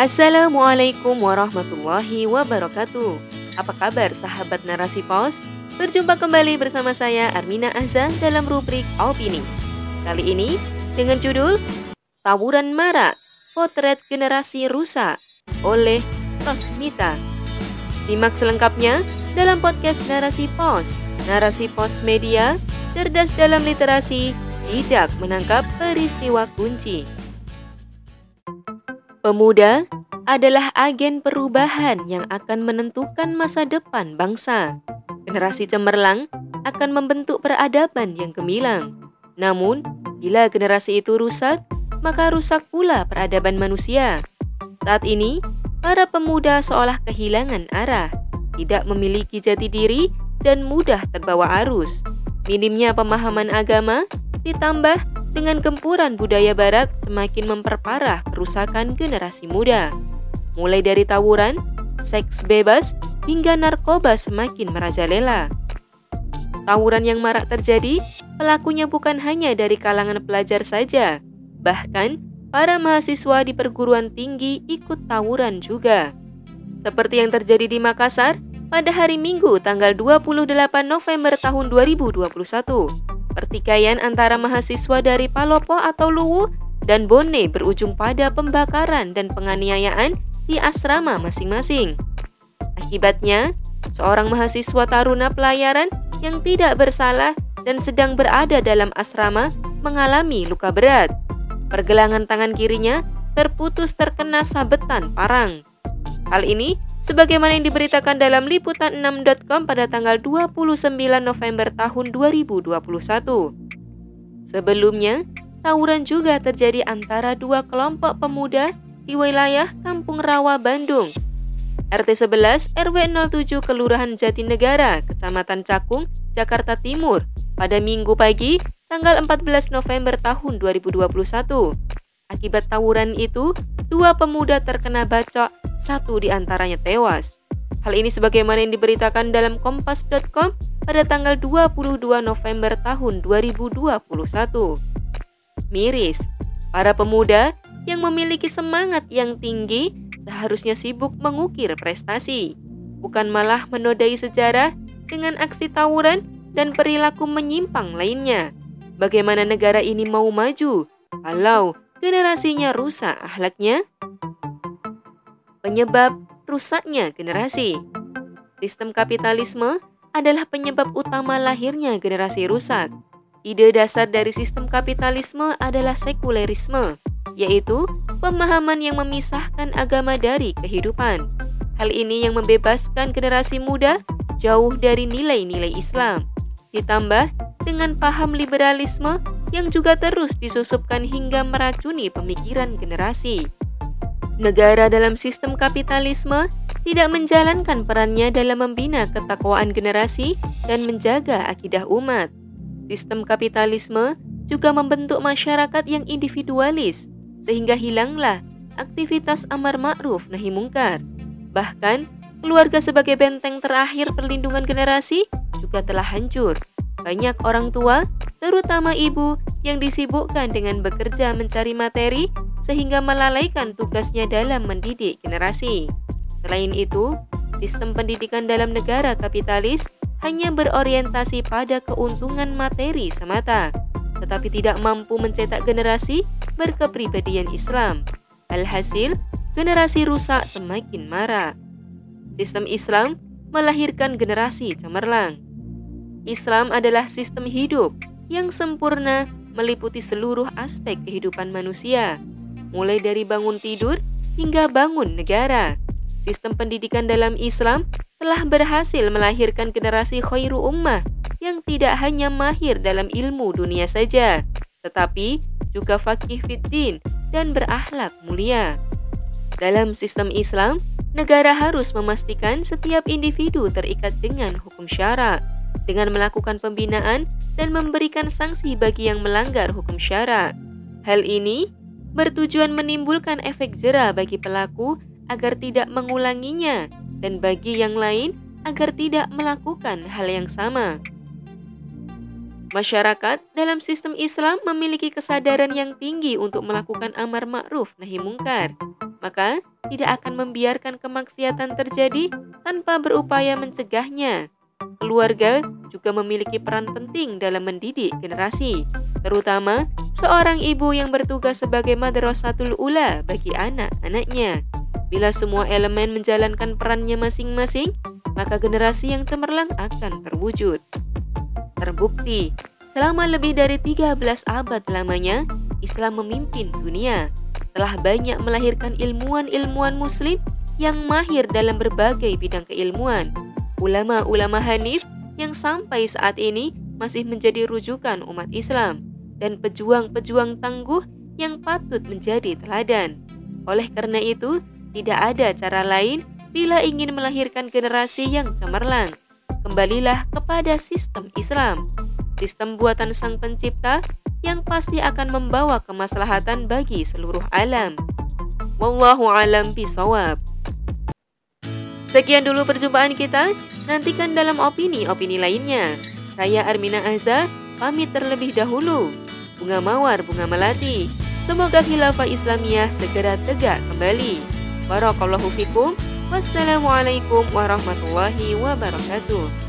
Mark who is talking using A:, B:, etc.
A: Assalamualaikum warahmatullahi wabarakatuh. Apa kabar sahabat narasi pos? Berjumpa kembali bersama saya Armina Azza dalam rubrik Opini. Kali ini dengan judul Tawuran Marak, Potret Generasi Rusak oleh Rosmita. Simak selengkapnya dalam podcast Narasi Pos. Narasi Pos Media, cerdas dalam literasi, bijak menangkap peristiwa kunci. Pemuda adalah agen perubahan yang akan menentukan masa depan bangsa. Generasi cemerlang akan membentuk peradaban yang gemilang. Namun, bila generasi itu rusak, maka rusak pula peradaban manusia. Saat ini, para pemuda seolah kehilangan arah, tidak memiliki jati diri, dan mudah terbawa arus. Minimnya pemahaman agama ditambah dengan gempuran budaya barat semakin memperparah kerusakan generasi muda. Mulai dari tawuran, seks bebas, hingga narkoba semakin merajalela. Tawuran yang marak terjadi, pelakunya bukan hanya dari kalangan pelajar saja, bahkan para mahasiswa di perguruan tinggi ikut tawuran juga. Seperti yang terjadi di Makassar pada hari Minggu tanggal 28 November tahun 2021 Pertikaian antara mahasiswa dari Palopo atau Luwu dan Bone berujung pada pembakaran dan penganiayaan di asrama masing-masing. Akibatnya, seorang mahasiswa taruna pelayaran yang tidak bersalah dan sedang berada dalam asrama mengalami luka berat. Pergelangan tangan kirinya terputus terkena sabetan parang. Hal ini sebagaimana yang diberitakan dalam liputan6.com pada tanggal 29 November tahun 2021. Sebelumnya, tawuran juga terjadi antara dua kelompok pemuda di wilayah Kampung Rawa, Bandung. RT 11 RW 07 Kelurahan Jatinegara, Kecamatan Cakung, Jakarta Timur pada Minggu pagi tanggal 14 November tahun 2021. Akibat tawuran itu, dua pemuda terkena bacok satu di antaranya tewas. Hal ini sebagaimana yang diberitakan dalam kompas.com pada tanggal 22 November tahun 2021. Miris, para pemuda yang memiliki semangat yang tinggi seharusnya sibuk mengukir prestasi, bukan malah menodai sejarah dengan aksi tawuran dan perilaku menyimpang lainnya. Bagaimana negara ini mau maju kalau generasinya rusak ahlaknya? Penyebab rusaknya generasi. Sistem kapitalisme adalah penyebab utama lahirnya generasi rusak. Ide dasar dari sistem kapitalisme adalah sekulerisme, yaitu pemahaman yang memisahkan agama dari kehidupan. Hal ini yang membebaskan generasi muda jauh dari nilai-nilai Islam. Ditambah dengan paham liberalisme yang juga terus disusupkan hingga meracuni pemikiran generasi. Negara dalam sistem kapitalisme tidak menjalankan perannya dalam membina ketakwaan generasi dan menjaga akidah umat. Sistem kapitalisme juga membentuk masyarakat yang individualis, sehingga hilanglah aktivitas amar ma'ruf nahi mungkar. Bahkan, keluarga sebagai benteng terakhir perlindungan generasi juga telah hancur. Banyak orang tua, terutama ibu, yang disibukkan dengan bekerja mencari materi sehingga melalaikan tugasnya dalam mendidik generasi. Selain itu, sistem pendidikan dalam negara kapitalis hanya berorientasi pada keuntungan materi semata, tetapi tidak mampu mencetak generasi berkepribadian Islam. Alhasil, generasi rusak semakin marah. Sistem Islam melahirkan generasi cemerlang. Islam adalah sistem hidup yang sempurna meliputi seluruh aspek kehidupan manusia, mulai dari bangun tidur hingga bangun negara. Sistem pendidikan dalam Islam telah berhasil melahirkan generasi khairu ummah yang tidak hanya mahir dalam ilmu dunia saja, tetapi juga fakih fiddin dan berakhlak mulia. Dalam sistem Islam, negara harus memastikan setiap individu terikat dengan hukum syara dengan melakukan pembinaan dan memberikan sanksi bagi yang melanggar hukum syara. Hal ini bertujuan menimbulkan efek jera bagi pelaku agar tidak mengulanginya dan bagi yang lain agar tidak melakukan hal yang sama. Masyarakat dalam sistem Islam memiliki kesadaran yang tinggi untuk melakukan amar ma'ruf nahi mungkar. Maka, tidak akan membiarkan kemaksiatan terjadi tanpa berupaya mencegahnya. Keluarga juga memiliki peran penting dalam mendidik generasi, terutama seorang ibu yang bertugas sebagai madrasatul ula bagi anak-anaknya. Bila semua elemen menjalankan perannya masing-masing, maka generasi yang cemerlang akan terwujud. Terbukti, selama lebih dari 13 abad lamanya, Islam memimpin dunia. Telah banyak melahirkan ilmuwan-ilmuwan muslim yang mahir dalam berbagai bidang keilmuan. Ulama-ulama Hanif yang sampai saat ini masih menjadi rujukan umat Islam dan pejuang-pejuang tangguh yang patut menjadi teladan. Oleh karena itu, tidak ada cara lain bila ingin melahirkan generasi yang cemerlang. Kembalilah kepada sistem Islam, sistem buatan Sang Pencipta yang pasti akan membawa kemaslahatan bagi seluruh alam. Wallahu alam bisawab. Sekian dulu perjumpaan kita. Nantikan dalam opini-opini lainnya. Saya Armina Azza, pamit terlebih dahulu. Bunga Mawar, Bunga Melati. Semoga khilafah Islamiyah segera tegak kembali. Barakallahu fikum. Wassalamualaikum warahmatullahi wabarakatuh.